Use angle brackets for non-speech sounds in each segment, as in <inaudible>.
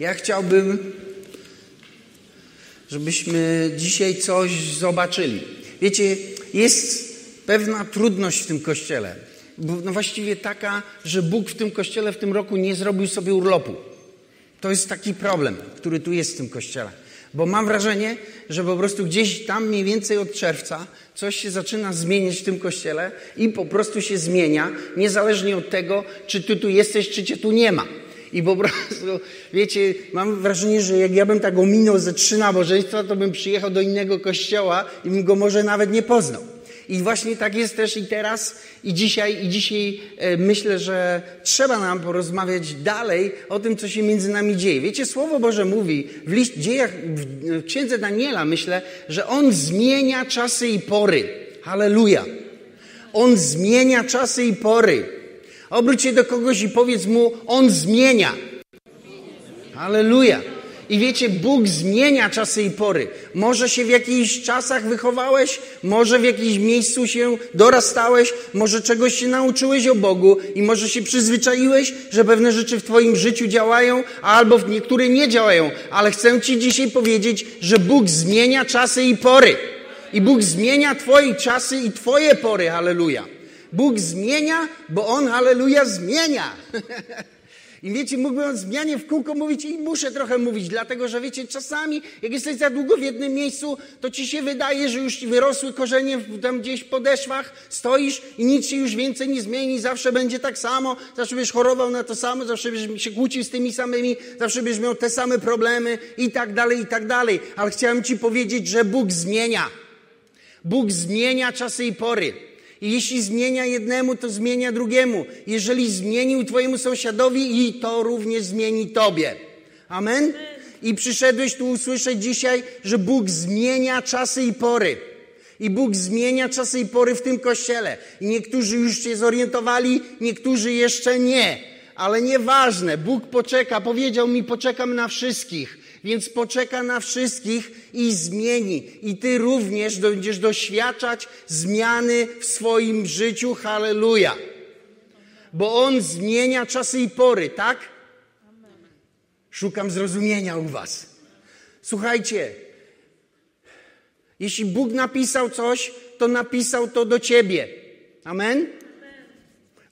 Ja chciałbym, żebyśmy dzisiaj coś zobaczyli. Wiecie, jest pewna trudność w tym kościele. No właściwie taka, że Bóg w tym kościele w tym roku nie zrobił sobie urlopu. To jest taki problem, który tu jest w tym kościele. Bo mam wrażenie, że po prostu gdzieś tam mniej więcej od czerwca coś się zaczyna zmieniać w tym kościele i po prostu się zmienia, niezależnie od tego, czy ty tu jesteś, czy cię tu nie ma. I po prostu, wiecie, mam wrażenie, że jak ja bym tak ominął ze trzy nabożeństwa, to bym przyjechał do innego kościoła i bym go może nawet nie poznał. I właśnie tak jest też i teraz, i dzisiaj, i dzisiaj e, myślę, że trzeba nam porozmawiać dalej o tym, co się między nami dzieje. Wiecie, Słowo Boże mówi w liść, dziejach, w księdze Daniela, myślę, że On zmienia czasy i pory. Halleluja. On zmienia czasy i pory. Obróć się do kogoś i powiedz mu, On zmienia. Halleluja. I wiecie, Bóg zmienia czasy i pory. Może się w jakichś czasach wychowałeś, może w jakimś miejscu się dorastałeś, może czegoś się nauczyłeś o Bogu i może się przyzwyczaiłeś, że pewne rzeczy w Twoim życiu działają, albo w niektóre nie działają. Ale chcę Ci dzisiaj powiedzieć, że Bóg zmienia czasy i pory. I Bóg zmienia Twoje czasy i Twoje pory. Halleluja. Bóg zmienia, bo On, halleluja, zmienia. <laughs> I wiecie, mógłbym o zmianie w kółko mówić i muszę trochę mówić, dlatego że wiecie, czasami jak jesteś za długo w jednym miejscu, to ci się wydaje, że już wyrosły korzenie tam gdzieś w podeszwach, stoisz i nic się już więcej nie zmieni, zawsze będzie tak samo, zawsze będziesz chorował na to samo, zawsze będziesz się kłócił z tymi samymi, zawsze będziesz miał te same problemy i tak dalej, i tak dalej. Ale chciałem ci powiedzieć, że Bóg zmienia. Bóg zmienia czasy i pory. I jeśli zmienia jednemu, to zmienia drugiemu. Jeżeli zmienił Twojemu sąsiadowi, i to również zmieni Tobie. Amen? I przyszedłeś tu usłyszeć dzisiaj, że Bóg zmienia czasy i pory. I Bóg zmienia czasy i pory w tym kościele. I niektórzy już się zorientowali, niektórzy jeszcze nie. Ale nieważne, Bóg poczeka, powiedział mi, poczekam na wszystkich więc poczeka na wszystkich i zmieni. I ty również będziesz doświadczać zmiany w swoim życiu. Halleluja. Bo On zmienia czasy i pory, tak? Szukam zrozumienia u Was. Słuchajcie, jeśli Bóg napisał coś, to napisał to do Ciebie. Amen?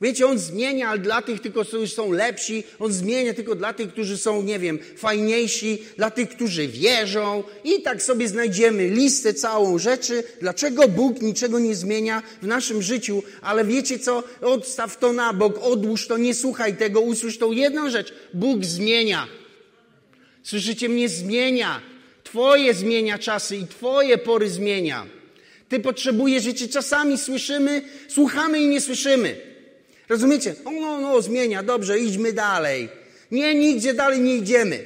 Wiecie, on zmienia ale dla tych tylko, którzy są lepsi, on zmienia tylko dla tych, którzy są, nie wiem, fajniejsi, dla tych, którzy wierzą i tak sobie znajdziemy listę całą rzeczy, dlaczego Bóg niczego nie zmienia w naszym życiu, ale wiecie co, odstaw to na bok, odłóż to, nie słuchaj tego, usłysz tą jedną rzecz, Bóg zmienia. Słyszycie mnie? Zmienia. Twoje zmienia czasy i Twoje pory zmienia. Ty potrzebujesz, wiecie, czasami słyszymy, słuchamy i nie słyszymy. Rozumiecie? O, no, no, zmienia, dobrze, idźmy dalej. Nie, nigdzie dalej nie idziemy.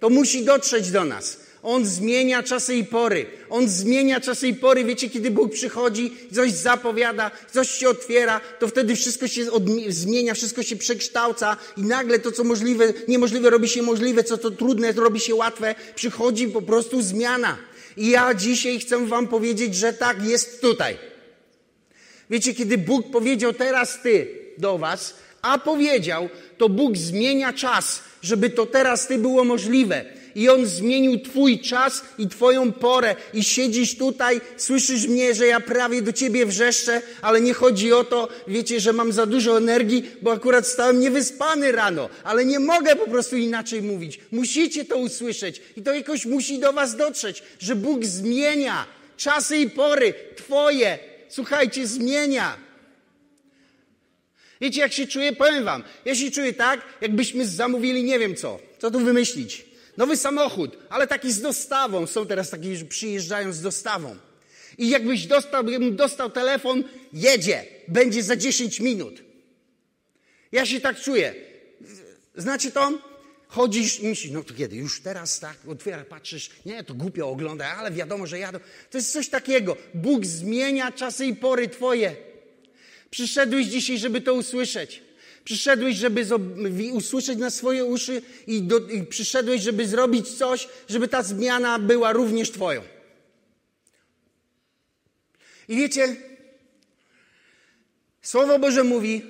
To musi dotrzeć do nas. On zmienia czasy i pory. On zmienia czasy i pory. Wiecie, kiedy Bóg przychodzi, coś zapowiada, coś się otwiera, to wtedy wszystko się zmienia, wszystko się przekształca i nagle to, co możliwe, niemożliwe robi się możliwe, co to trudne robi się łatwe. Przychodzi po prostu zmiana. I ja dzisiaj chcę wam powiedzieć, że tak jest tutaj. Wiecie, kiedy Bóg powiedział teraz ty, do was, a powiedział, to Bóg zmienia czas, żeby to teraz ty było możliwe. I On zmienił Twój czas i Twoją porę. I siedzisz tutaj, słyszysz mnie, że ja prawie do Ciebie wrzeszczę, ale nie chodzi o to, wiecie, że mam za dużo energii, bo akurat stałem niewyspany rano, ale nie mogę po prostu inaczej mówić. Musicie to usłyszeć i to jakoś musi do Was dotrzeć, że Bóg zmienia czasy i pory Twoje. Słuchajcie, zmienia. Wiecie, jak się czuję? Powiem wam. Ja się czuję tak, jakbyśmy zamówili nie wiem co. Co tu wymyślić? Nowy samochód, ale taki z dostawą. Są teraz takie, że przyjeżdżają z dostawą. I jakbyś dostał, dostał telefon, jedzie, będzie za 10 minut. Ja się tak czuję. Znacie to? Chodzisz i myślisz, no to kiedy? Już teraz tak, otwiera, patrzysz, nie, to głupio ogląda, ale wiadomo, że jadą. To jest coś takiego. Bóg zmienia czasy i pory twoje. Przyszedłeś dzisiaj, żeby to usłyszeć. Przyszedłeś, żeby usłyszeć na swoje uszy i, do, i przyszedłeś, żeby zrobić coś, żeby ta zmiana była również Twoją. I wiecie, Słowo Boże mówi,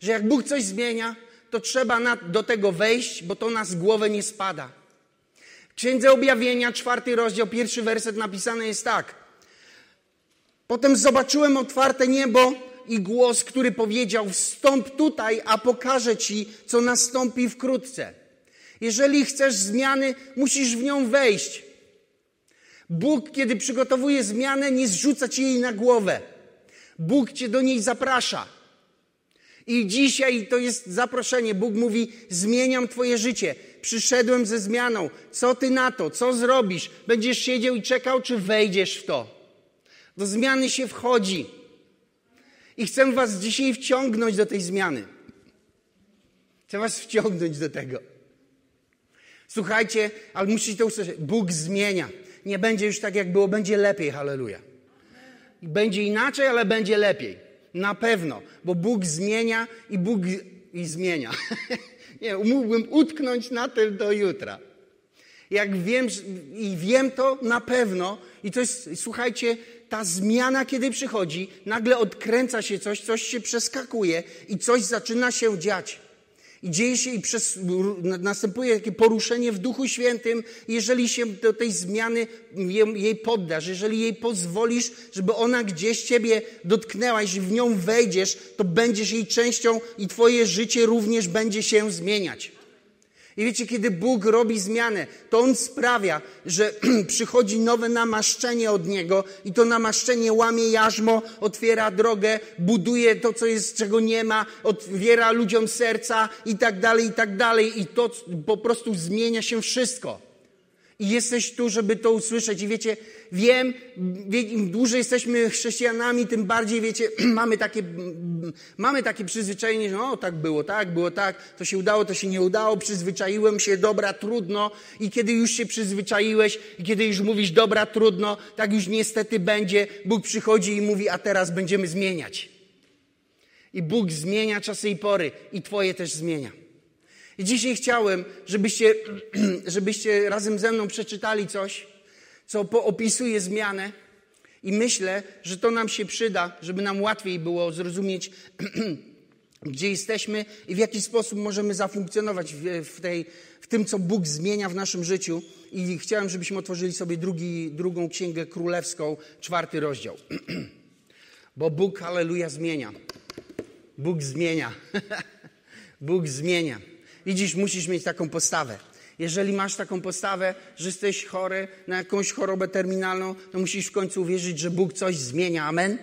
że jak Bóg coś zmienia, to trzeba na, do tego wejść, bo to nas głowę nie spada. W Księdze Objawienia, czwarty rozdział, pierwszy werset napisany jest tak. Potem zobaczyłem otwarte niebo i głos, który powiedział: Wstąp tutaj, a pokażę ci, co nastąpi wkrótce. Jeżeli chcesz zmiany, musisz w nią wejść. Bóg, kiedy przygotowuje zmianę, nie zrzuca ci jej na głowę. Bóg cię do niej zaprasza. I dzisiaj to jest zaproszenie. Bóg mówi: Zmieniam Twoje życie. Przyszedłem ze zmianą. Co ty na to? Co zrobisz? Będziesz siedział i czekał, czy wejdziesz w to? Do zmiany się wchodzi. I chcę Was dzisiaj wciągnąć do tej zmiany. Chcę Was wciągnąć do tego. Słuchajcie, ale musicie to usłyszeć. Bóg zmienia. Nie będzie już tak, jak było, będzie lepiej. Halleluja. Będzie inaczej, ale będzie lepiej. Na pewno, bo Bóg zmienia i Bóg i zmienia. <laughs> Nie, mógłbym utknąć na tym do jutra. Jak wiem i wiem to na pewno, i to jest, słuchajcie, ta zmiana, kiedy przychodzi, nagle odkręca się coś, coś się przeskakuje i coś zaczyna się dziać. I dzieje się i przez, następuje takie poruszenie w Duchu Świętym, jeżeli się do tej zmiany jej poddasz, jeżeli jej pozwolisz, żeby ona gdzieś ciebie dotknęła, jeśli w nią wejdziesz, to będziesz jej częścią i twoje życie również będzie się zmieniać. I wiecie, kiedy Bóg robi zmianę, to On sprawia, że <clears throat> przychodzi nowe namaszczenie od Niego i to namaszczenie łamie jarzmo, otwiera drogę, buduje to, co jest, czego nie ma, otwiera ludziom serca i tak dalej, i tak dalej. I to po prostu zmienia się wszystko. I jesteś tu, żeby to usłyszeć. I wiecie, wiem, im dłużej jesteśmy chrześcijanami, tym bardziej, wiecie, <clears throat> mamy takie, mamy takie przyzwyczajenie, że o, tak było, tak, było tak, to się udało, to się nie udało, przyzwyczaiłem się, dobra, trudno. I kiedy już się przyzwyczaiłeś, i kiedy już mówisz, dobra, trudno, tak już niestety będzie, Bóg przychodzi i mówi, a teraz będziemy zmieniać. I Bóg zmienia czasy i pory, i Twoje też zmienia. I dzisiaj chciałem, żebyście, <clears throat> żebyście razem ze mną przeczytali coś, co opisuje zmianę. I myślę, że to nam się przyda, żeby nam łatwiej było zrozumieć, <clears throat> gdzie jesteśmy i w jaki sposób możemy zafunkcjonować w, tej, w tym, co Bóg zmienia w naszym życiu. I chciałem, żebyśmy otworzyli sobie drugi, drugą księgę królewską, czwarty rozdział. <clears throat> Bo Bóg, aleluja, zmienia. Bóg zmienia. <laughs> Bóg zmienia. Widzisz, musisz mieć taką postawę. Jeżeli masz taką postawę, że jesteś chory na jakąś chorobę terminalną, to musisz w końcu uwierzyć, że Bóg coś zmienia. Amen?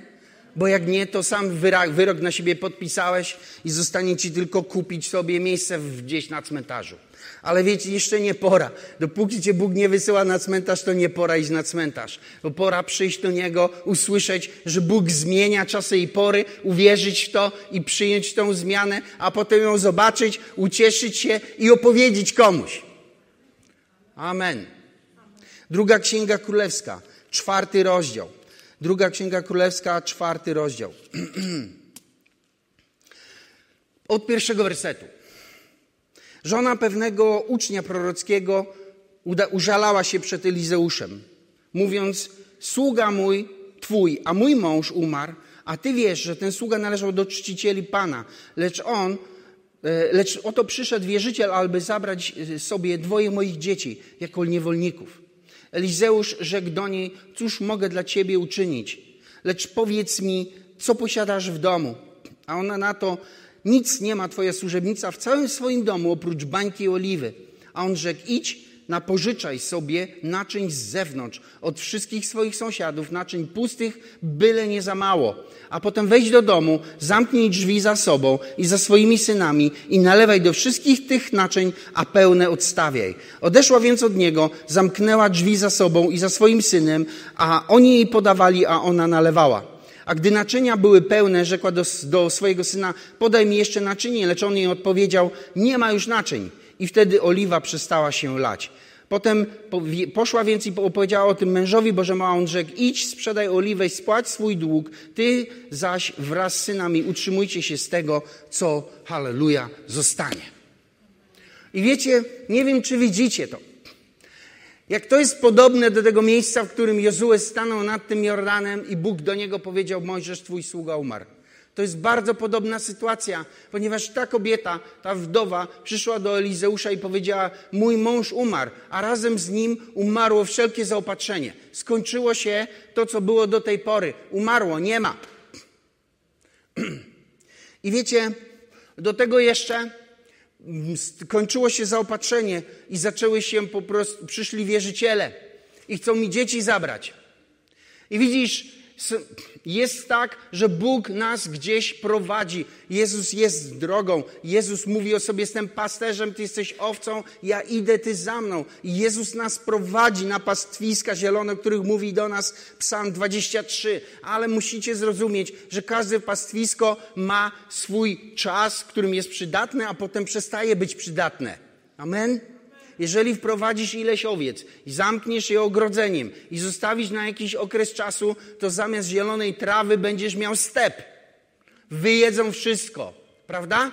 Bo jak nie, to sam wyrok na siebie podpisałeś i zostanie ci tylko kupić sobie miejsce gdzieś na cmentarzu. Ale wiecie, jeszcze nie pora. Dopóki cię Bóg nie wysyła na cmentarz, to nie pora iść na cmentarz. Bo pora przyjść do Niego, usłyszeć, że Bóg zmienia czasy i pory, uwierzyć w to i przyjąć tą zmianę, a potem ją zobaczyć, ucieszyć się i opowiedzieć komuś. Amen. Druga Księga Królewska, czwarty rozdział. Druga Księga Królewska, czwarty rozdział. <clears throat> Od pierwszego wersetu. Żona pewnego ucznia prorockiego użalała się przed Elizeuszem, mówiąc: Sługa mój, twój, a mój mąż umarł, a ty wiesz, że ten sługa należał do czcicieli Pana, lecz on, e, lecz oto przyszedł wierzyciel, aby zabrać e, sobie dwoje moich dzieci jako niewolników. Elizeusz rzekł do niej: Cóż mogę dla ciebie uczynić? Lecz powiedz mi, co posiadasz w domu? A ona na to: nic nie ma twoja służebnica w całym swoim domu oprócz bańki oliwy. A on rzekł, idź, napożyczaj sobie naczyń z zewnątrz, od wszystkich swoich sąsiadów, naczyń pustych, byle nie za mało. A potem wejdź do domu, zamknij drzwi za sobą i za swoimi synami i nalewaj do wszystkich tych naczyń, a pełne odstawiaj. Odeszła więc od niego, zamknęła drzwi za sobą i za swoim synem, a oni jej podawali, a ona nalewała. A gdy naczynia były pełne, rzekła do, do swojego syna, podaj mi jeszcze naczynie, lecz on jej odpowiedział, nie ma już naczyń. I wtedy oliwa przestała się lać. Potem poszła więc i opowiedziała o tym mężowi Bożemu, a on rzekł, idź, sprzedaj oliwę, spłać swój dług, ty zaś wraz z synami utrzymujcie się z tego, co, halleluja, zostanie. I wiecie, nie wiem, czy widzicie to. Jak to jest podobne do tego miejsca, w którym Jozue stanął nad tym Jordanem i Bóg do niego powiedział, Mojżesz, twój sługa umarł. To jest bardzo podobna sytuacja, ponieważ ta kobieta, ta wdowa, przyszła do Elizeusza i powiedziała: Mój mąż umarł, a razem z nim umarło wszelkie zaopatrzenie. Skończyło się to, co było do tej pory. Umarło, nie ma. I wiecie, do tego jeszcze skończyło się zaopatrzenie i zaczęły się po prostu, przyszli wierzyciele i chcą mi dzieci zabrać. I widzisz, jest tak, że Bóg nas gdzieś prowadzi. Jezus jest drogą. Jezus mówi o sobie: Jestem pasterzem, ty jesteś owcą, ja idę, ty za mną. I Jezus nas prowadzi na pastwiska zielone, o których mówi do nas Psalm 23. Ale musicie zrozumieć, że każde pastwisko ma swój czas, którym jest przydatne, a potem przestaje być przydatne. Amen? Jeżeli wprowadzisz ileś owiec i zamkniesz je ogrodzeniem i zostawisz na jakiś okres czasu, to zamiast zielonej trawy będziesz miał step. Wyjedzą wszystko, prawda?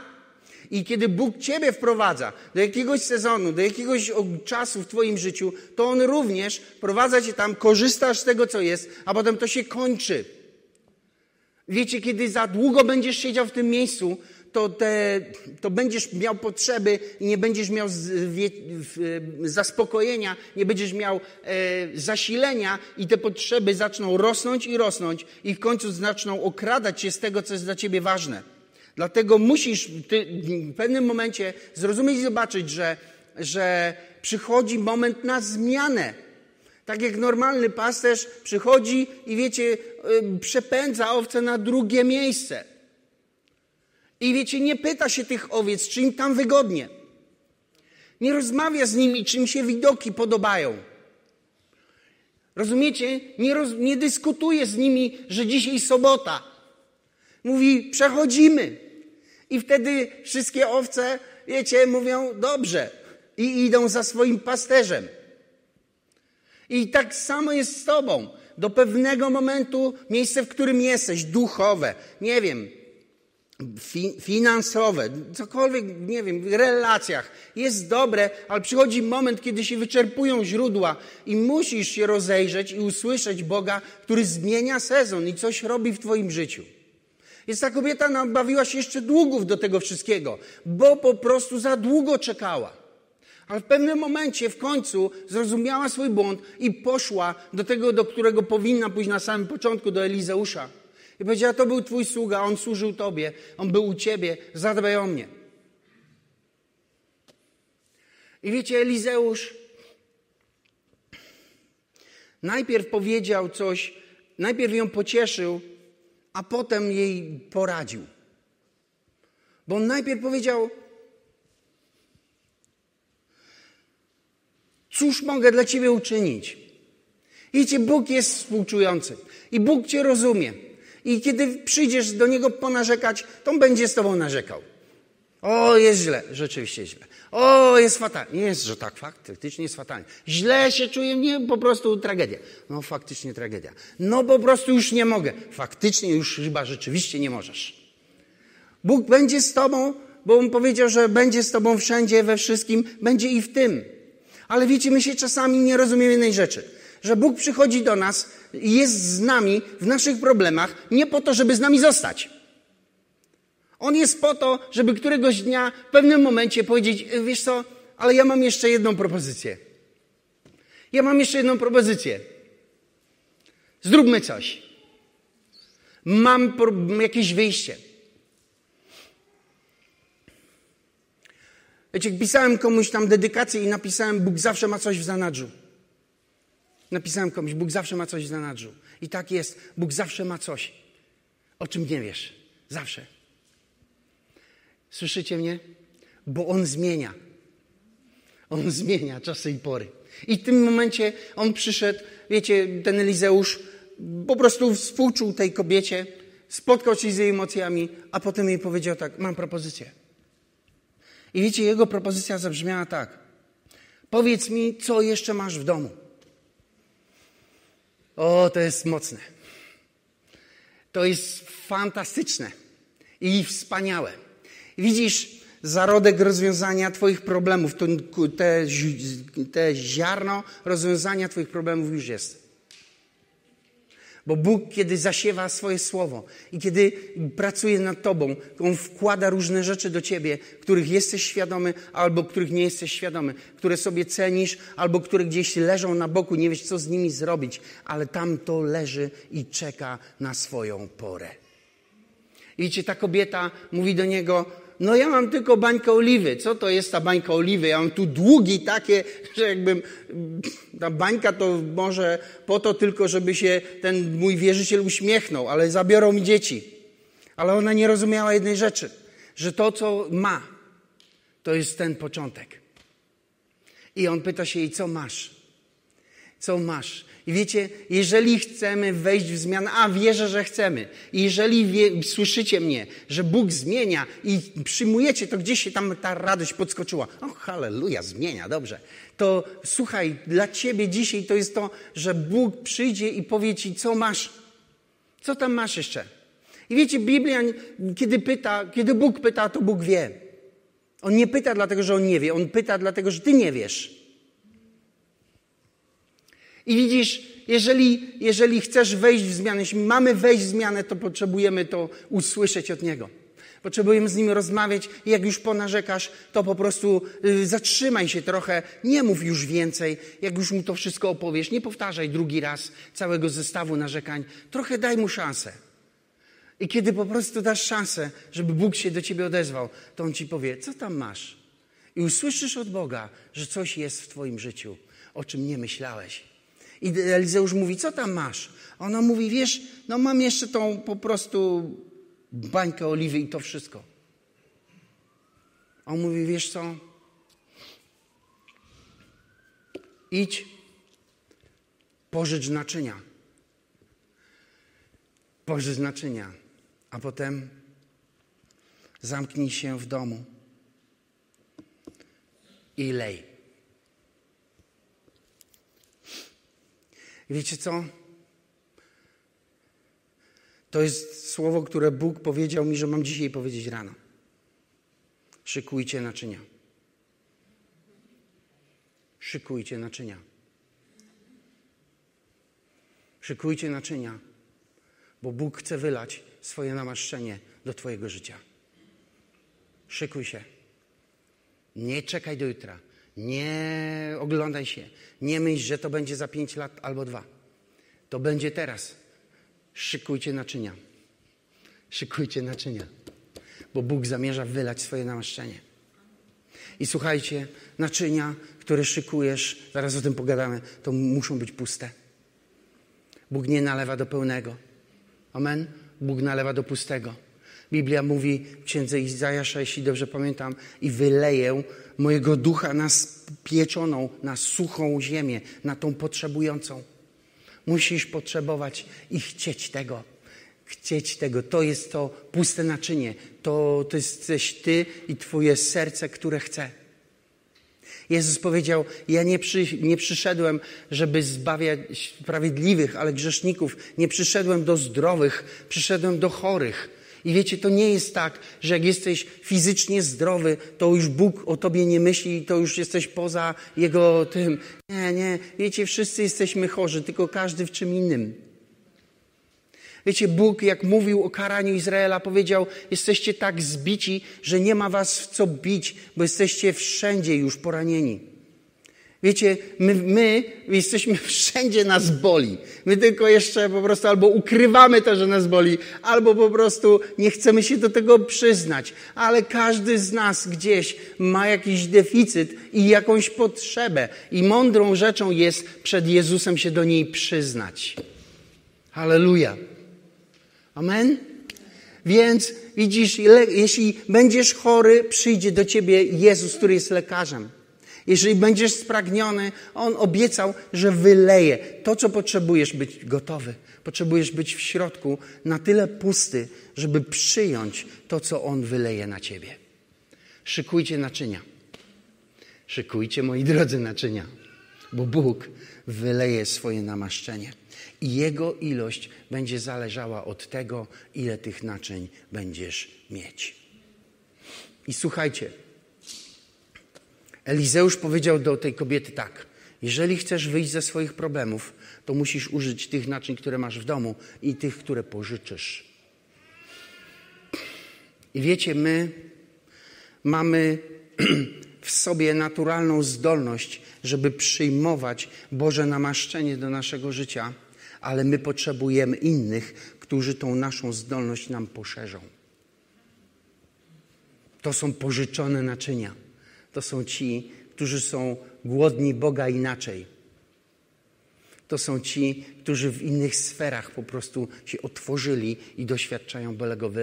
I kiedy Bóg Ciebie wprowadza do jakiegoś sezonu, do jakiegoś czasu w Twoim życiu, to On również wprowadza Cię tam, korzystasz z tego, co jest, a potem to się kończy. Wiecie, kiedy za długo będziesz siedział w tym miejscu, to, te, to będziesz miał potrzeby i nie będziesz miał zaspokojenia, nie będziesz miał e, zasilenia i te potrzeby zaczną rosnąć i rosnąć i w końcu zaczną okradać cię z tego, co jest dla ciebie ważne. Dlatego musisz w pewnym momencie zrozumieć i zobaczyć, że, że przychodzi moment na zmianę. Tak jak normalny pasterz przychodzi i wiecie, e, przepędza owce na drugie miejsce. I wiecie, nie pyta się tych owiec, czy im tam wygodnie. Nie rozmawia z nimi, czy im się widoki podobają. Rozumiecie? Nie, roz, nie dyskutuje z nimi, że dzisiaj sobota. Mówi, przechodzimy. I wtedy wszystkie owce, wiecie, mówią dobrze. I idą za swoim pasterzem. I tak samo jest z Tobą. Do pewnego momentu miejsce, w którym jesteś, duchowe, nie wiem, finansowe, cokolwiek, nie wiem, w relacjach jest dobre, ale przychodzi moment, kiedy się wyczerpują źródła i musisz się rozejrzeć i usłyszeć Boga, który zmienia sezon i coś robi w Twoim życiu. Jest ta kobieta nabawiła się jeszcze długów do tego wszystkiego, bo po prostu za długo czekała. Ale w pewnym momencie w końcu zrozumiała swój błąd i poszła do tego, do którego powinna pójść na samym początku, do Elizeusza. I powiedziała, to był Twój sługa, on służył Tobie, on był u Ciebie, zadbaj o mnie. I wiecie, Elizeusz najpierw powiedział coś, najpierw ją pocieszył, a potem jej poradził. Bo on najpierw powiedział: Cóż mogę dla ciebie uczynić? Wiecie, Bóg jest współczujący i Bóg cię rozumie. I kiedy przyjdziesz do niego ponarzekać, to on będzie z tobą narzekał. O, jest źle, rzeczywiście źle. O, jest fatalnie. Nie jest, że tak, faktycznie jest fatalnie. Źle się czuję, nie, po prostu tragedia. No, faktycznie tragedia. No, po prostu już nie mogę. Faktycznie już chyba rzeczywiście nie możesz. Bóg będzie z tobą, bo on powiedział, że będzie z tobą wszędzie, we wszystkim, będzie i w tym. Ale wiecie, my się czasami nie rozumiemy jednej rzeczy że Bóg przychodzi do nas i jest z nami w naszych problemach nie po to, żeby z nami zostać. On jest po to, żeby któregoś dnia w pewnym momencie powiedzieć, wiesz co, ale ja mam jeszcze jedną propozycję. Ja mam jeszcze jedną propozycję. Zróbmy coś. Mam jakieś wyjście. Wiecie, pisałem komuś tam dedykację i napisałem, Bóg zawsze ma coś w zanadrzu. Napisałem komuś, Bóg zawsze ma coś w zanadrzu. I tak jest. Bóg zawsze ma coś, o czym nie wiesz. Zawsze. Słyszycie mnie? Bo On zmienia. On <laughs> zmienia czasy i pory. I w tym momencie on przyszedł, wiecie, ten Elizeusz po prostu współczuł tej kobiecie, spotkał się z jej emocjami, a potem jej powiedział tak, mam propozycję. I wiecie, jego propozycja zabrzmiała tak. Powiedz mi, co jeszcze masz w domu. O, to jest mocne. To jest fantastyczne i wspaniałe. Widzisz zarodek rozwiązania Twoich problemów, to, te, te ziarno rozwiązania Twoich problemów już jest. Bo Bóg, kiedy zasiewa swoje słowo i kiedy pracuje nad tobą, On wkłada różne rzeczy do ciebie, których jesteś świadomy albo których nie jesteś świadomy, które sobie cenisz albo które gdzieś leżą na boku, nie wiesz co z nimi zrobić, ale tam to leży i czeka na swoją porę. I wiecie, ta kobieta mówi do niego, no ja mam tylko bańkę oliwy. Co to jest ta bańka oliwy? Ja mam tu długi takie, <laughs> że jakbym, ta bańka to może po to tylko, żeby się ten mój wierzyciel uśmiechnął, ale zabiorą mi dzieci. Ale ona nie rozumiała jednej rzeczy, że to, co ma, to jest ten początek. I on pyta się jej, co masz? Co masz? I wiecie, jeżeli chcemy wejść w zmianę, a wierzę, że chcemy, i jeżeli wie, słyszycie mnie, że Bóg zmienia i przyjmujecie, to gdzieś się tam ta radość podskoczyła. O, halleluja, zmienia, dobrze. To słuchaj, dla ciebie dzisiaj to jest to, że Bóg przyjdzie i powie ci, co masz. Co tam masz jeszcze? I wiecie, Biblia, kiedy pyta, kiedy Bóg pyta, to Bóg wie. On nie pyta dlatego, że on nie wie, on pyta dlatego, że ty nie wiesz. I widzisz, jeżeli, jeżeli chcesz wejść w zmianę, jeśli mamy wejść w zmianę, to potrzebujemy to usłyszeć od Niego. Potrzebujemy z Nim rozmawiać i jak już ponarzekasz, to po prostu y, zatrzymaj się trochę, nie mów już więcej. Jak już mu to wszystko opowiesz, nie powtarzaj drugi raz całego zestawu narzekań. Trochę daj mu szansę. I kiedy po prostu dasz szansę, żeby Bóg się do ciebie odezwał, to On ci powie, co tam masz? I usłyszysz od Boga, że coś jest w twoim życiu, o czym nie myślałeś. I Elizeusz mówi, co tam masz? Ona mówi, wiesz, no mam jeszcze tą po prostu bańkę oliwy i to wszystko. On mówi, wiesz co? Idź, pożycz naczynia. Pożycz naczynia, a potem zamknij się w domu i lej. I wiecie co? To jest słowo, które Bóg powiedział mi, że mam dzisiaj powiedzieć rano. Szykujcie naczynia. Szykujcie naczynia. Szykujcie naczynia, bo Bóg chce wylać swoje namaszczenie do Twojego życia. Szykuj się. Nie czekaj do jutra. Nie oglądaj się. Nie myśl, że to będzie za pięć lat albo dwa. To będzie teraz. Szykujcie naczynia. Szykujcie naczynia. Bo Bóg zamierza wylać swoje namaszczenie. I słuchajcie, naczynia, które szykujesz, zaraz o tym pogadamy, to muszą być puste. Bóg nie nalewa do pełnego. Amen? Bóg nalewa do pustego. Biblia mówi w księdze Izajasza, jeśli dobrze pamiętam, i wyleję mojego ducha na spieczoną, na suchą ziemię, na tą potrzebującą. Musisz potrzebować i chcieć tego. Chcieć tego. To jest to puste naczynie. To, to jesteś ty i twoje serce, które chce. Jezus powiedział: Ja nie, przy, nie przyszedłem, żeby zbawiać sprawiedliwych, ale grzeszników. Nie przyszedłem do zdrowych, przyszedłem do chorych. I wiecie, to nie jest tak, że jak jesteś fizycznie zdrowy, to już Bóg o tobie nie myśli, to już jesteś poza Jego tym. Nie, nie. Wiecie, wszyscy jesteśmy chorzy, tylko każdy w czym innym. Wiecie, Bóg, jak mówił o karaniu Izraela, powiedział: Jesteście tak zbici, że nie ma was w co bić, bo jesteście wszędzie już poranieni. Wiecie, my, my jesteśmy <laughs> wszędzie nas boli. My tylko jeszcze po prostu albo ukrywamy to, że nas boli, albo po prostu nie chcemy się do tego przyznać. Ale każdy z nas gdzieś ma jakiś deficyt i jakąś potrzebę. I mądrą rzeczą jest przed Jezusem się do niej przyznać. Halleluja. Amen? Więc widzisz, jeśli będziesz chory, przyjdzie do ciebie Jezus, który jest lekarzem. Jeżeli będziesz spragniony, On obiecał, że wyleje to, co potrzebujesz być gotowy. Potrzebujesz być w środku na tyle pusty, żeby przyjąć to, co On wyleje na ciebie. Szykujcie naczynia. Szykujcie, moi drodzy, naczynia, bo Bóg wyleje swoje namaszczenie. I Jego ilość będzie zależała od tego, ile tych naczyń będziesz mieć. I słuchajcie, Elizeusz powiedział do tej kobiety tak. Jeżeli chcesz wyjść ze swoich problemów, to musisz użyć tych naczyń, które masz w domu i tych, które pożyczysz. I wiecie, my mamy <clears throat> w sobie naturalną zdolność, żeby przyjmować Boże namaszczenie do naszego życia, ale my potrzebujemy innych, którzy tą naszą zdolność nam poszerzą. To są pożyczone naczynia. To są ci, którzy są głodni Boga inaczej. To są ci, którzy w innych sferach po prostu się otworzyli i doświadczają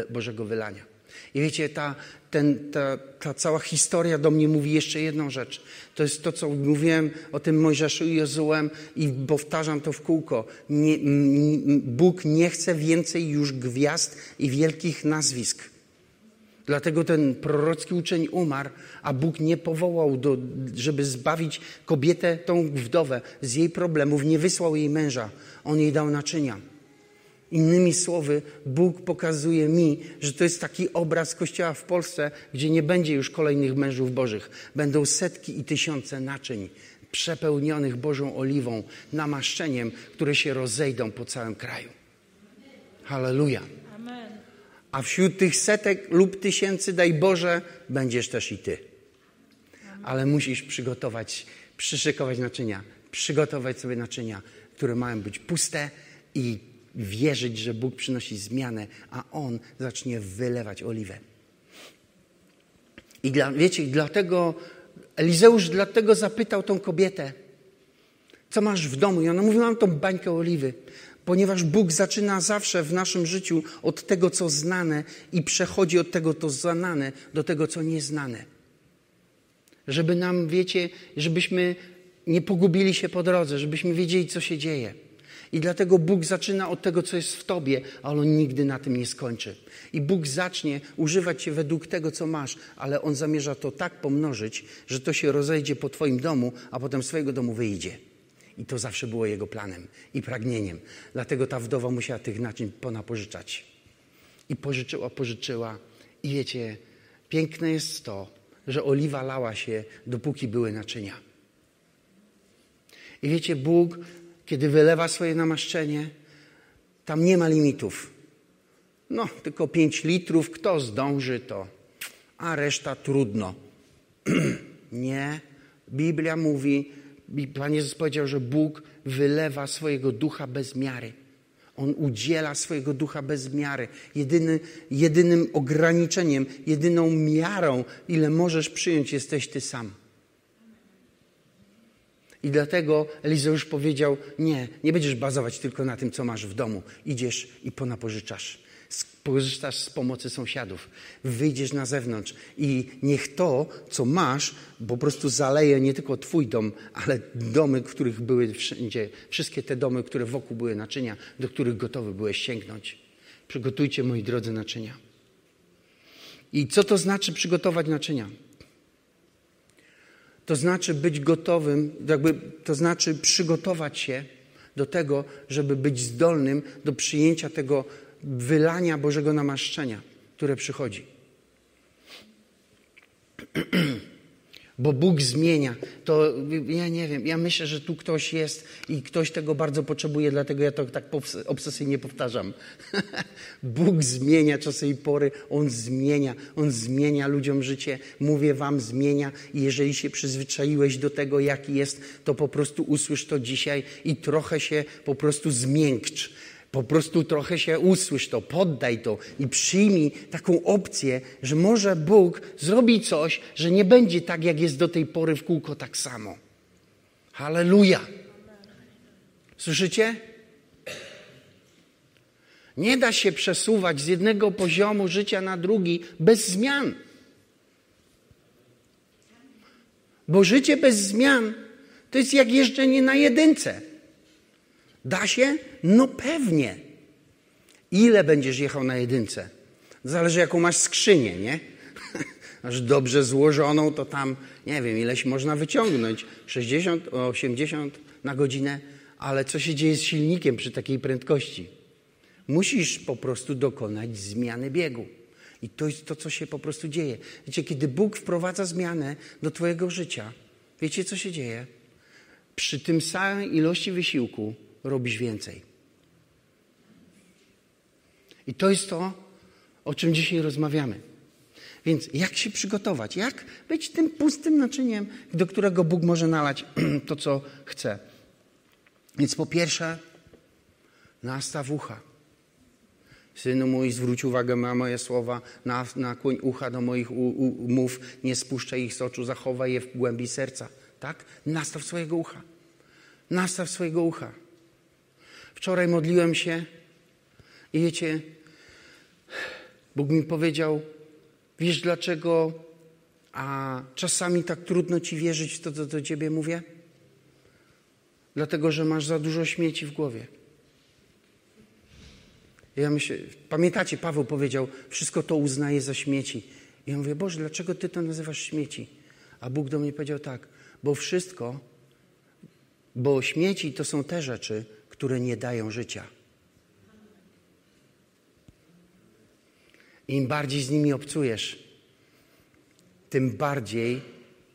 Bożego wylania. I wiecie, ta, ten, ta, ta cała historia do mnie mówi jeszcze jedną rzecz. To jest to, co mówiłem o tym Mojżeszu i Jozułem i powtarzam to w kółko. Nie, Bóg nie chce więcej już gwiazd i wielkich nazwisk. Dlatego ten prorocki uczeń umarł, a Bóg nie powołał, do, żeby zbawić kobietę, tą wdowę z jej problemów, nie wysłał jej męża. On jej dał naczynia. Innymi słowy, Bóg pokazuje mi, że to jest taki obraz Kościoła w Polsce, gdzie nie będzie już kolejnych mężów bożych. Będą setki i tysiące naczyń przepełnionych Bożą oliwą, namaszczeniem, które się rozejdą po całym kraju. Halleluja. A wśród tych setek lub tysięcy, daj Boże, będziesz też i Ty. Ale musisz przygotować, przyszykować naczynia, przygotować sobie naczynia, które mają być puste i wierzyć, że Bóg przynosi zmianę, a On zacznie wylewać oliwę. I dla, wiecie, dlatego Elizeusz dlatego zapytał tą kobietę, co masz w domu? I ona mówi, mam tą bańkę oliwy ponieważ Bóg zaczyna zawsze w naszym życiu od tego, co znane i przechodzi od tego, co znane, do tego, co nieznane. Żeby nam, wiecie, żebyśmy nie pogubili się po drodze, żebyśmy wiedzieli, co się dzieje. I dlatego Bóg zaczyna od tego, co jest w tobie, ale On nigdy na tym nie skończy. I Bóg zacznie używać cię według tego, co masz, ale On zamierza to tak pomnożyć, że to się rozejdzie po twoim domu, a potem z twojego domu wyjdzie. I to zawsze było jego planem i pragnieniem. Dlatego ta wdowa musiała tych naczyń ponapożyczać. I pożyczyła, pożyczyła. I wiecie, piękne jest to, że oliwa lała się, dopóki były naczynia. I wiecie, Bóg, kiedy wylewa swoje namaszczenie, tam nie ma limitów. No, tylko pięć litrów, kto zdąży to, a reszta trudno. <clears throat> nie. Biblia mówi, Pan Jezus powiedział, że Bóg wylewa swojego ducha bez miary. On udziela swojego ducha bez miary. Jedyny, jedynym ograniczeniem, jedyną miarą, ile możesz przyjąć, jesteś ty sam. I dlatego Elizeusz powiedział: Nie, nie będziesz bazować tylko na tym, co masz w domu. Idziesz i ponapożyczasz korzystasz z pomocy sąsiadów, wyjdziesz na zewnątrz i niech to, co masz, po prostu zaleje nie tylko Twój dom, ale domy, których były wszędzie, wszystkie te domy, które wokół były naczynia, do których gotowy byłeś sięgnąć. Przygotujcie, moi drodzy, naczynia. I co to znaczy przygotować naczynia? To znaczy być gotowym, jakby, to znaczy przygotować się do tego, żeby być zdolnym do przyjęcia tego wylania Bożego namaszczenia, które przychodzi. <clears throat> Bo Bóg zmienia. To ja nie wiem, ja myślę, że tu ktoś jest i ktoś tego bardzo potrzebuje, dlatego ja to tak obsesyjnie powtarzam. <laughs> Bóg zmienia czasy i pory, On zmienia, On zmienia ludziom życie. Mówię Wam, zmienia i jeżeli się przyzwyczaiłeś do tego, jaki jest, to po prostu usłysz to dzisiaj i trochę się po prostu zmiękcz po prostu trochę się usłysz to, poddaj to i przyjmij taką opcję, że może Bóg zrobi coś, że nie będzie tak, jak jest do tej pory w kółko tak samo. Halleluja. Słyszycie? Nie da się przesuwać z jednego poziomu życia na drugi bez zmian. Bo życie bez zmian to jest jak jeżdżenie na jedynce. Da się? No pewnie. Ile będziesz jechał na jedynce? Zależy, jaką masz skrzynię, nie? <laughs> Masz dobrze złożoną, to tam, nie wiem, ileś można wyciągnąć. 60, 80 na godzinę. Ale co się dzieje z silnikiem przy takiej prędkości? Musisz po prostu dokonać zmiany biegu. I to jest to, co się po prostu dzieje. Wiecie, kiedy Bóg wprowadza zmianę do Twojego życia, wiecie, co się dzieje? przy tym samej ilości wysiłku robisz więcej. I to jest to, o czym dzisiaj rozmawiamy. Więc jak się przygotować? Jak być tym pustym naczyniem, do którego Bóg może nalać <clears throat> to, co chce? Więc po pierwsze, nastaw ucha. Synu mój, zwróć uwagę na moje słowa, na, ucha do moich mów, nie spuszczaj ich z oczu, zachowaj je w głębi serca. Tak? Nastaw swojego ucha. Nastaw swojego ucha. Wczoraj modliłem się i wiecie, Bóg mi powiedział, wiesz dlaczego a czasami tak trudno ci wierzyć w to, co do ciebie mówię? Dlatego, że masz za dużo śmieci w głowie. Ja myślę, pamiętacie, Paweł powiedział, wszystko to uznaje za śmieci. I ja mówię, Boże, dlaczego Ty to nazywasz śmieci? A Bóg do mnie powiedział tak, bo wszystko, bo śmieci to są te rzeczy, które nie dają życia. Im bardziej z nimi obcujesz, tym bardziej,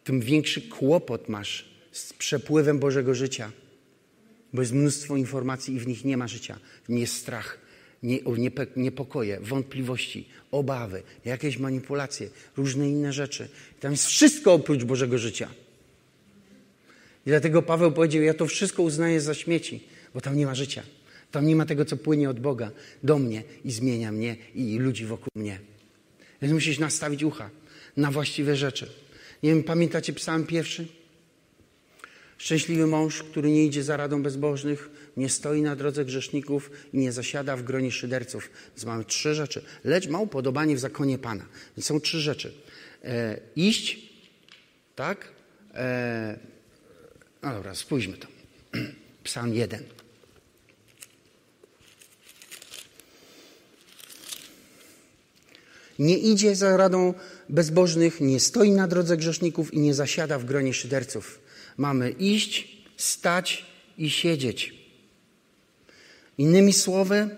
tym większy kłopot masz z przepływem Bożego życia. Bo jest mnóstwo informacji i w nich nie ma życia. Nie strach, nie, niepokoje, wątpliwości, obawy, jakieś manipulacje, różne inne rzeczy. Tam jest wszystko oprócz Bożego życia. I dlatego Paweł powiedział: Ja to wszystko uznaję za śmieci, bo tam nie ma życia. Tam nie ma tego, co płynie od Boga do mnie i zmienia mnie i ludzi wokół mnie. Więc musisz nastawić ucha na właściwe rzeczy. Nie wiem, pamiętacie psalm pierwszy? Szczęśliwy mąż, który nie idzie za radą bezbożnych, nie stoi na drodze grzeszników i nie zasiada w gronie szyderców. Więc mamy trzy rzeczy. Lecz ma upodobanie w zakonie Pana. Więc są trzy rzeczy. E, iść, tak? E, no dobra, spójrzmy to. <clears throat> Psalm jeden. Nie idzie za radą bezbożnych, nie stoi na drodze grzeszników i nie zasiada w gronie szyderców. Mamy iść, stać i siedzieć. Innymi słowy,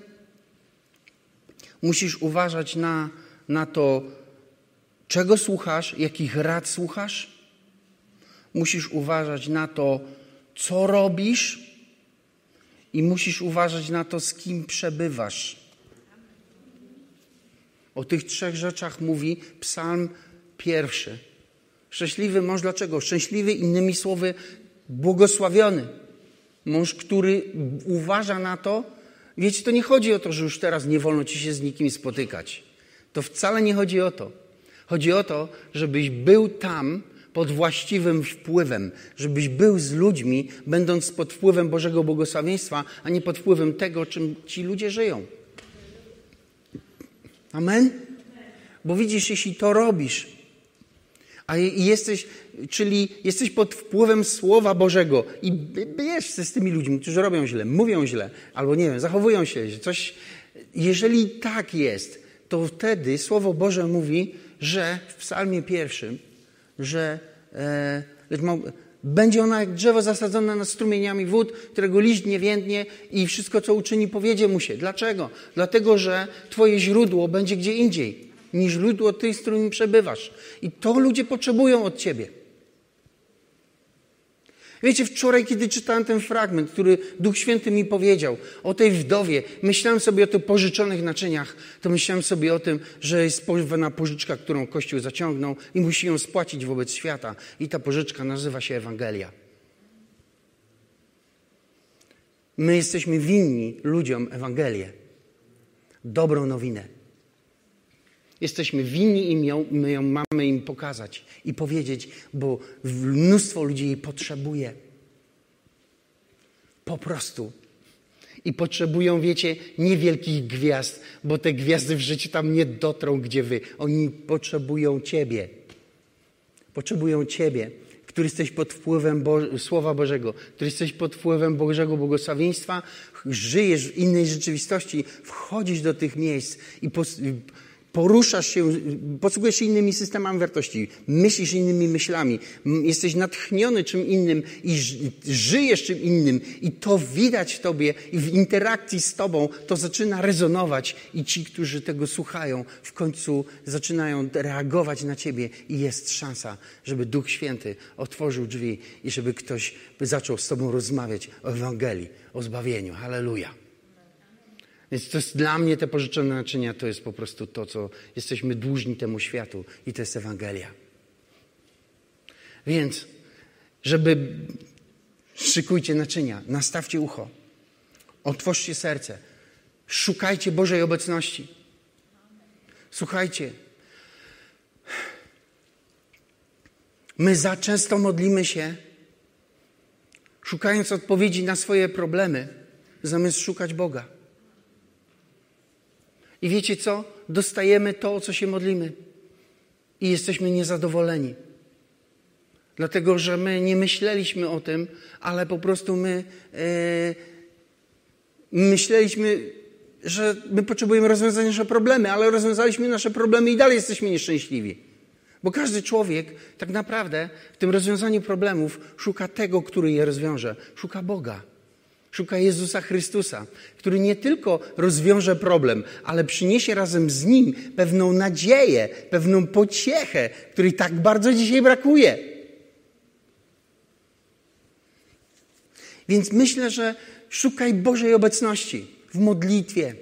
musisz uważać na, na to, czego słuchasz, jakich rad słuchasz. Musisz uważać na to, co robisz, i musisz uważać na to, z kim przebywasz. O tych trzech rzeczach mówi Psalm pierwszy. Szczęśliwy mąż dlaczego? Szczęśliwy, innymi słowy, błogosławiony. Mąż, który uważa na to, wiecie, to nie chodzi o to, że już teraz nie wolno ci się z nikim spotykać. To wcale nie chodzi o to. Chodzi o to, żebyś był tam pod właściwym wpływem, żebyś był z ludźmi, będąc pod wpływem Bożego błogosławieństwa, a nie pod wpływem tego, czym ci ludzie żyją. Amen? Bo widzisz, jeśli to robisz, a jesteś, czyli jesteś pod wpływem Słowa Bożego i bierz się z tymi ludźmi, którzy robią źle, mówią źle, albo nie wiem, zachowują się, coś. Jeżeli tak jest, to wtedy Słowo Boże mówi, że w Psalmie pierwszym, że e, będzie ona jak drzewo zasadzone nad strumieniami wód, którego liść nie więdnie i wszystko, co uczyni, powiedzie mu się. Dlaczego? Dlatego, że Twoje źródło będzie gdzie indziej niż źródło tych, z przebywasz. I to ludzie potrzebują od Ciebie. Wiecie, wczoraj, kiedy czytałem ten fragment, który Duch Święty mi powiedział o tej wdowie, myślałem sobie o tych pożyczonych naczyniach, to myślałem sobie o tym, że jest pewna pożyczka, którą Kościół zaciągnął i musi ją spłacić wobec świata. I ta pożyczka nazywa się Ewangelia. My jesteśmy winni ludziom Ewangelię, dobrą nowinę. Jesteśmy winni im ją, my ją mamy im pokazać i powiedzieć, bo mnóstwo ludzi jej potrzebuje. Po prostu. I potrzebują, wiecie, niewielkich gwiazd, bo te gwiazdy w życiu tam nie dotrą, gdzie wy. Oni potrzebują Ciebie. Potrzebują Ciebie, który jesteś pod wpływem Bo Słowa Bożego, który jesteś pod wpływem Bożego błogosławieństwa, żyjesz w innej rzeczywistości, wchodzisz do tych miejsc i poruszasz się, posługujesz się innymi systemami wartości, myślisz innymi myślami, jesteś natchniony czym innym i żyjesz czym innym i to widać w tobie i w interakcji z tobą to zaczyna rezonować i ci, którzy tego słuchają, w końcu zaczynają reagować na ciebie i jest szansa, żeby Duch Święty otworzył drzwi i żeby ktoś zaczął z tobą rozmawiać o Ewangelii, o zbawieniu. Halleluja. Więc to jest dla mnie te pożyczone naczynia, to jest po prostu to, co jesteśmy dłużni temu światu i to jest Ewangelia. Więc, żeby szykujcie naczynia, nastawcie ucho, otwórzcie serce, szukajcie Bożej obecności. Słuchajcie, my za często modlimy się, szukając odpowiedzi na swoje problemy, zamiast szukać Boga. I wiecie co? Dostajemy to, o co się modlimy. I jesteśmy niezadowoleni. Dlatego, że my nie myśleliśmy o tym, ale po prostu my e, myśleliśmy, że my potrzebujemy rozwiązać nasze problemy, ale rozwiązaliśmy nasze problemy i dalej jesteśmy nieszczęśliwi. Bo każdy człowiek tak naprawdę w tym rozwiązaniu problemów szuka tego, który je rozwiąże. Szuka Boga. Szuka Jezusa Chrystusa, który nie tylko rozwiąże problem, ale przyniesie razem z nim pewną nadzieję, pewną pociechę, której tak bardzo dzisiaj brakuje. Więc myślę, że szukaj Bożej obecności w modlitwie,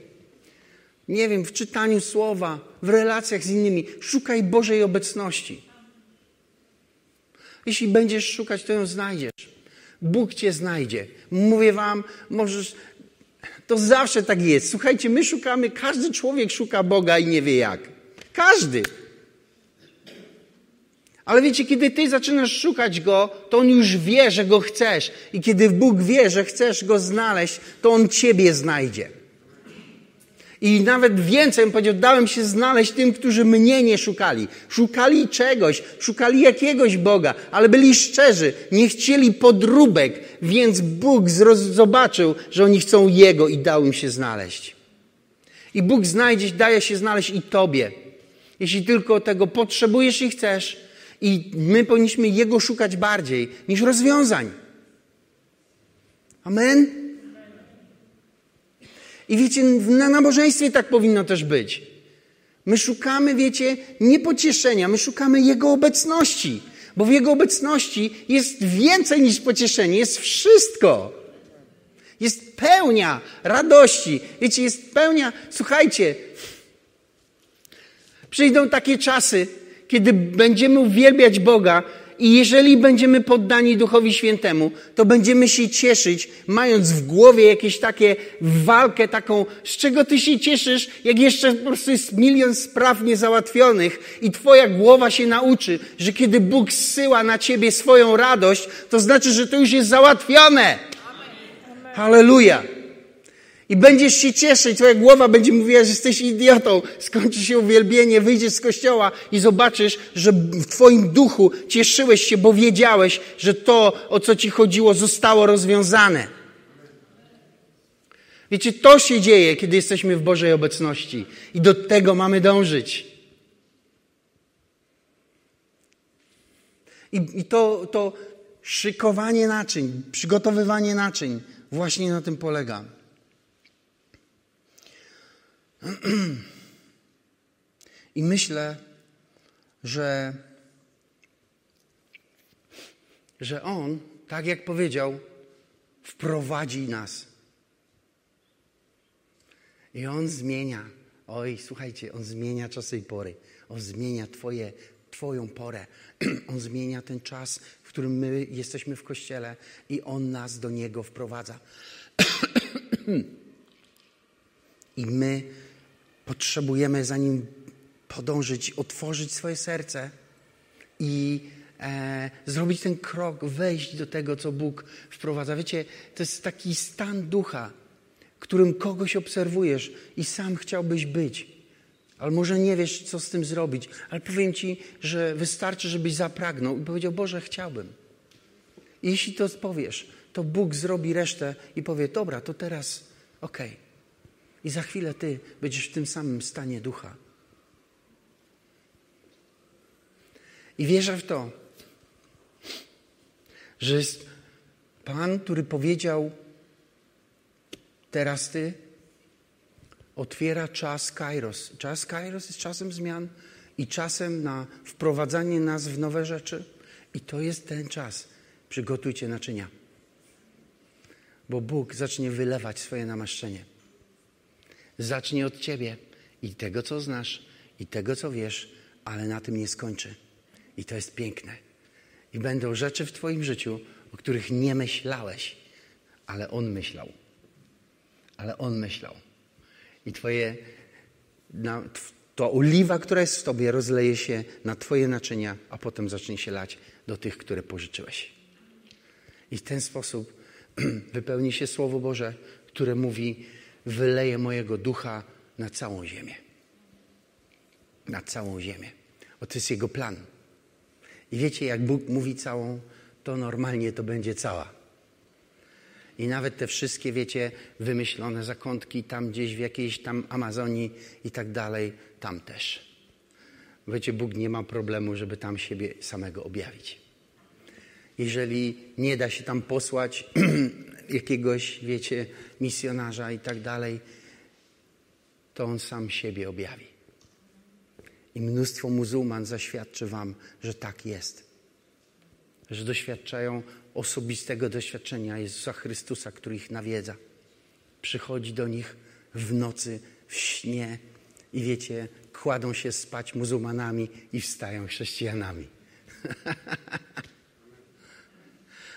nie wiem, w czytaniu słowa, w relacjach z innymi. Szukaj Bożej obecności. Jeśli będziesz szukać, to ją znajdziesz. Bóg cię znajdzie. Mówię wam, możesz. To zawsze tak jest. Słuchajcie, my szukamy, każdy człowiek szuka Boga i nie wie jak. Każdy. Ale wiecie, kiedy ty zaczynasz szukać Go, to On już wie, że Go chcesz. I kiedy Bóg wie, że chcesz Go znaleźć, to On Ciebie znajdzie. I nawet więcej, powiedział, dałem się znaleźć tym, którzy mnie nie szukali. Szukali czegoś, szukali jakiegoś Boga, ale byli szczerzy, nie chcieli podróbek, więc Bóg zobaczył, że oni chcą Jego i dał im się znaleźć. I Bóg znajdzie, daje się znaleźć i Tobie. Jeśli tylko tego potrzebujesz i chcesz, i my powinniśmy Jego szukać bardziej niż rozwiązań. Amen? I wiecie, na nabożeństwie tak powinno też być. My szukamy, wiecie, nie pocieszenia, my szukamy Jego obecności, bo w Jego obecności jest więcej niż pocieszenie, jest wszystko. Jest pełnia radości. Wiecie, jest pełnia. Słuchajcie, przyjdą takie czasy, kiedy będziemy uwielbiać Boga i jeżeli będziemy poddani Duchowi Świętemu, to będziemy się cieszyć, mając w głowie jakieś takie walkę taką, z czego ty się cieszysz, jak jeszcze po prostu jest milion spraw niezałatwionych i twoja głowa się nauczy, że kiedy Bóg zsyła na ciebie swoją radość, to znaczy, że to już jest załatwione. Halleluja. I będziesz się cieszyć, twoja głowa będzie mówiła, że jesteś idiotą. Skończy się uwielbienie, wyjdziesz z kościoła i zobaczysz, że w twoim duchu cieszyłeś się, bo wiedziałeś, że to, o co ci chodziło, zostało rozwiązane. Wiecie, to się dzieje, kiedy jesteśmy w Bożej obecności. I do tego mamy dążyć. I, i to, to szykowanie naczyń, przygotowywanie naczyń właśnie na tym polega. <clears throat> I myślę, że, że On, tak jak powiedział, wprowadzi nas. I On zmienia. Oj, słuchajcie, On zmienia czasy i pory. On zmienia twoje, Twoją porę. <clears throat> On zmienia ten czas, w którym my jesteśmy w kościele i On nas do Niego wprowadza. <clears throat> I my potrzebujemy za nim podążyć, otworzyć swoje serce i e, zrobić ten krok, wejść do tego, co Bóg wprowadza. Wiecie, to jest taki stan ducha, którym kogoś obserwujesz i sam chciałbyś być. Ale może nie wiesz, co z tym zrobić. Ale powiem Ci, że wystarczy, żebyś zapragnął i powiedział, Boże, chciałbym. I jeśli to powiesz, to Bóg zrobi resztę i powie, dobra, to teraz okej. Okay. I za chwilę ty będziesz w tym samym stanie ducha. I wierzę w to, że jest Pan, który powiedział: Teraz ty otwiera czas Kairos. Czas Kairos jest czasem zmian i czasem na wprowadzanie nas w nowe rzeczy. I to jest ten czas. Przygotujcie naczynia. Bo Bóg zacznie wylewać swoje namaszczenie. Zacznie od ciebie i tego, co znasz, i tego, co wiesz, ale na tym nie skończy. I to jest piękne. I będą rzeczy w Twoim życiu, o których nie myślałeś, ale On myślał. Ale On myślał. I Twoje, na, to oliwa, która jest w Tobie, rozleje się na Twoje naczynia, a potem zacznie się lać do tych, które pożyczyłeś. I w ten sposób <clears throat> wypełni się Słowo Boże, które mówi: Wyleję mojego ducha na całą ziemię. Na całą ziemię. O, to jest Jego plan. I wiecie, jak Bóg mówi całą, to normalnie to będzie cała. I nawet te wszystkie, wiecie, wymyślone zakątki tam gdzieś w jakiejś tam Amazonii i tak dalej, tam też. Wiecie, Bóg nie ma problemu, żeby tam siebie samego objawić. Jeżeli nie da się tam posłać <clears throat> jakiegoś, wiecie, misjonarza i tak dalej, to on sam siebie objawi. I mnóstwo muzułman zaświadczy wam, że tak jest. Że doświadczają osobistego doświadczenia Jezusa Chrystusa, który ich nawiedza. Przychodzi do nich w nocy, w śnie i wiecie, kładą się spać muzułmanami i wstają chrześcijanami. <laughs>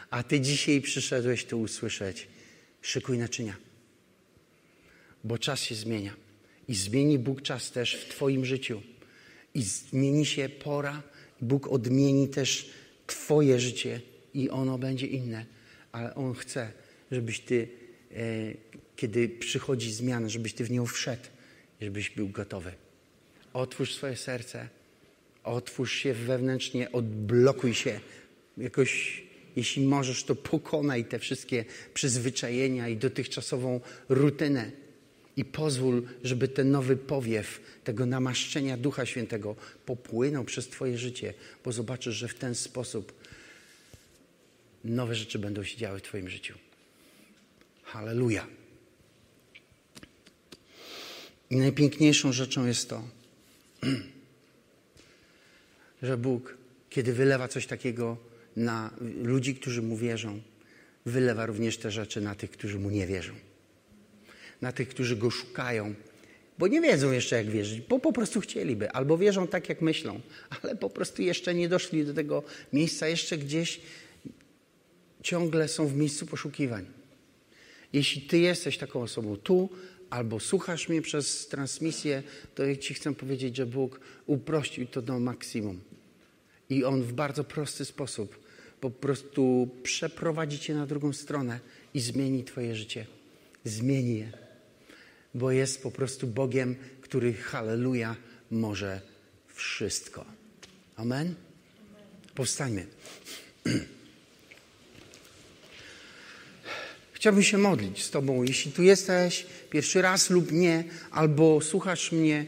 A ty dzisiaj przyszedłeś tu usłyszeć, szykuj naczynia, bo czas się zmienia. I zmieni Bóg czas też w Twoim życiu. I zmieni się pora. Bóg odmieni też Twoje życie i ono będzie inne. Ale On chce, żebyś Ty, e, kiedy przychodzi zmiana, żebyś Ty w nią wszedł, żebyś był gotowy. Otwórz swoje serce, otwórz się wewnętrznie, odblokuj się. Jakoś, jeśli możesz, to pokonaj te wszystkie przyzwyczajenia i dotychczasową rutynę i pozwól, żeby ten nowy powiew tego namaszczenia Ducha Świętego popłynął przez Twoje życie, bo zobaczysz, że w ten sposób nowe rzeczy będą się działy w Twoim życiu. Halleluja. I najpiękniejszą rzeczą jest to, <clears throat> że Bóg, kiedy wylewa coś takiego na ludzi, którzy Mu wierzą, wylewa również te rzeczy na tych, którzy Mu nie wierzą na tych, którzy go szukają, bo nie wiedzą jeszcze, jak wierzyć, bo po prostu chcieliby, albo wierzą tak, jak myślą, ale po prostu jeszcze nie doszli do tego miejsca, jeszcze gdzieś ciągle są w miejscu poszukiwań. Jeśli ty jesteś taką osobą tu, albo słuchasz mnie przez transmisję, to ja ci chcę powiedzieć, że Bóg uprościł to do maksimum. I On w bardzo prosty sposób po prostu przeprowadzi cię na drugą stronę i zmieni twoje życie. Zmieni je bo jest po prostu Bogiem, który, halleluja, może wszystko. Amen? Powstańmy. <clears throat> Chciałbym się modlić z Tobą. Jeśli tu jesteś pierwszy raz lub nie, albo słuchasz mnie,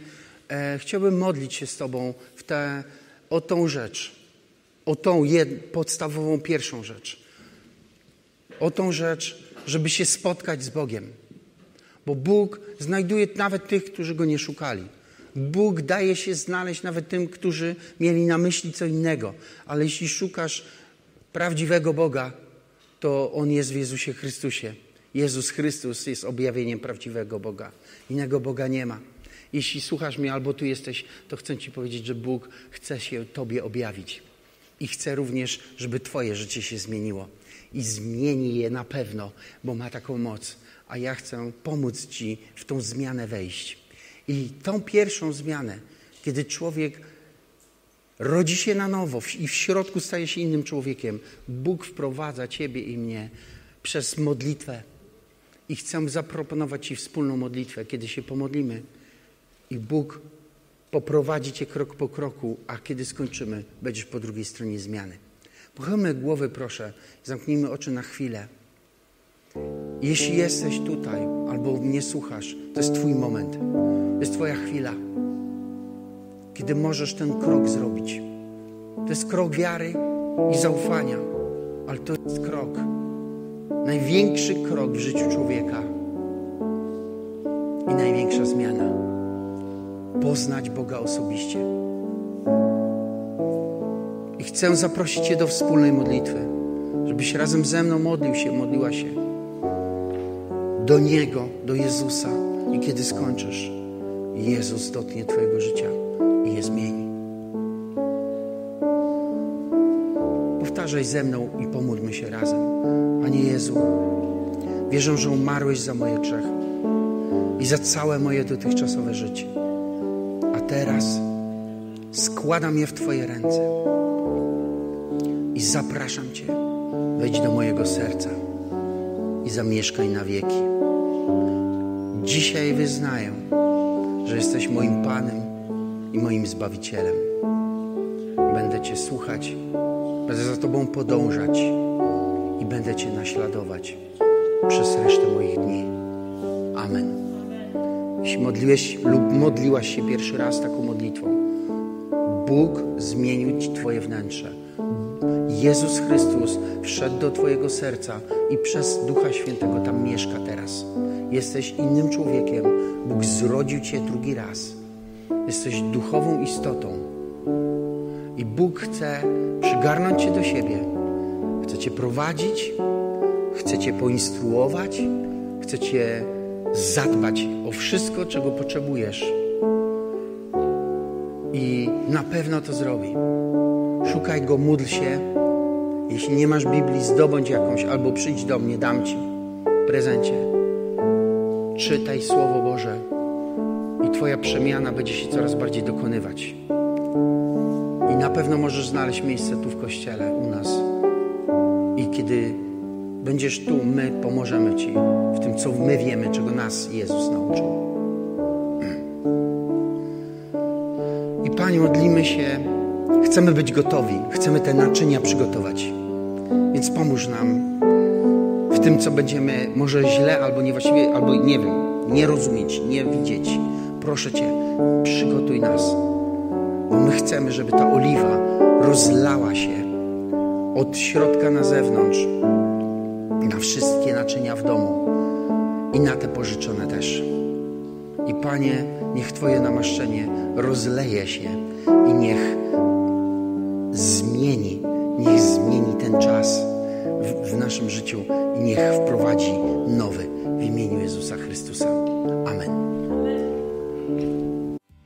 e, chciałbym modlić się z Tobą w te, o tą rzecz, o tą podstawową pierwszą rzecz. O tą rzecz, żeby się spotkać z Bogiem. Bo Bóg znajduje nawet tych, którzy Go nie szukali. Bóg daje się znaleźć nawet tym, którzy mieli na myśli co innego. Ale jeśli szukasz prawdziwego Boga, to On jest w Jezusie Chrystusie. Jezus Chrystus jest objawieniem prawdziwego Boga. Innego Boga nie ma. Jeśli słuchasz mnie albo tu jesteś, to chcę Ci powiedzieć, że Bóg chce się Tobie objawić. I chce również, żeby Twoje życie się zmieniło. I zmieni je na pewno, bo ma taką moc a ja chcę pomóc Ci w tą zmianę wejść. I tą pierwszą zmianę, kiedy człowiek rodzi się na nowo i w środku staje się innym człowiekiem, Bóg wprowadza Ciebie i mnie przez modlitwę. I chcę zaproponować Ci wspólną modlitwę, kiedy się pomodlimy. I Bóg poprowadzi Cię krok po kroku, a kiedy skończymy, będziesz po drugiej stronie zmiany. Pochylmy głowy, proszę, zamknijmy oczy na chwilę. Jeśli jesteś tutaj albo mnie słuchasz, to jest Twój moment, to jest Twoja chwila, kiedy możesz ten krok zrobić. To jest krok wiary i zaufania, ale to jest krok, największy krok w życiu człowieka i największa zmiana. Poznać Boga osobiście. I chcę zaprosić Cię do wspólnej modlitwy, żebyś razem ze mną modlił się, modliła się do Niego, do Jezusa. I kiedy skończysz, Jezus dotknie Twojego życia i je zmieni. Powtarzaj ze mną i pomódlmy się razem. Panie Jezu, wierzę, że umarłeś za moje grzechy i za całe moje dotychczasowe życie. Teraz składam je w Twoje ręce i zapraszam Cię, wejdź do mojego serca i zamieszkaj na wieki. Dzisiaj wyznaję, że jesteś moim Panem i moim Zbawicielem. Będę Cię słuchać, będę za Tobą podążać i będę Cię naśladować przez resztę moich dni. Amen. Jeśli modliłeś lub modliłaś się pierwszy raz taką modlitwą, Bóg zmienił Ci Twoje wnętrze. Jezus Chrystus wszedł do Twojego serca i przez Ducha Świętego tam mieszka teraz. Jesteś innym człowiekiem. Bóg zrodził Cię drugi raz. Jesteś duchową istotą. I Bóg chce przygarnąć Cię do siebie. Chce Cię prowadzić, chce Cię poinstruować, chce Cię zadbać o wszystko, czego potrzebujesz. I na pewno to zrobi. Szukaj Go, módl się. Jeśli nie masz Biblii, zdobądź jakąś albo przyjdź do mnie, dam Ci w prezencie. Czytaj Słowo Boże i Twoja przemiana będzie się coraz bardziej dokonywać. I na pewno możesz znaleźć miejsce tu w Kościele, u nas. I kiedy będziesz tu, my pomożemy Ci w tym, co my wiemy, czego nas Jezus nauczył. I Panie, modlimy się, chcemy być gotowi, chcemy te naczynia przygotować. Więc pomóż nam w tym, co będziemy może źle albo niewłaściwie, albo nie wiem, nie rozumieć, nie widzieć. Proszę Cię, przygotuj nas, bo my chcemy, żeby ta oliwa rozlała się od środka na zewnątrz na wszystkie naczynia w domu i na te pożyczone też. I Panie, niech Twoje namaszczenie rozleje się i niech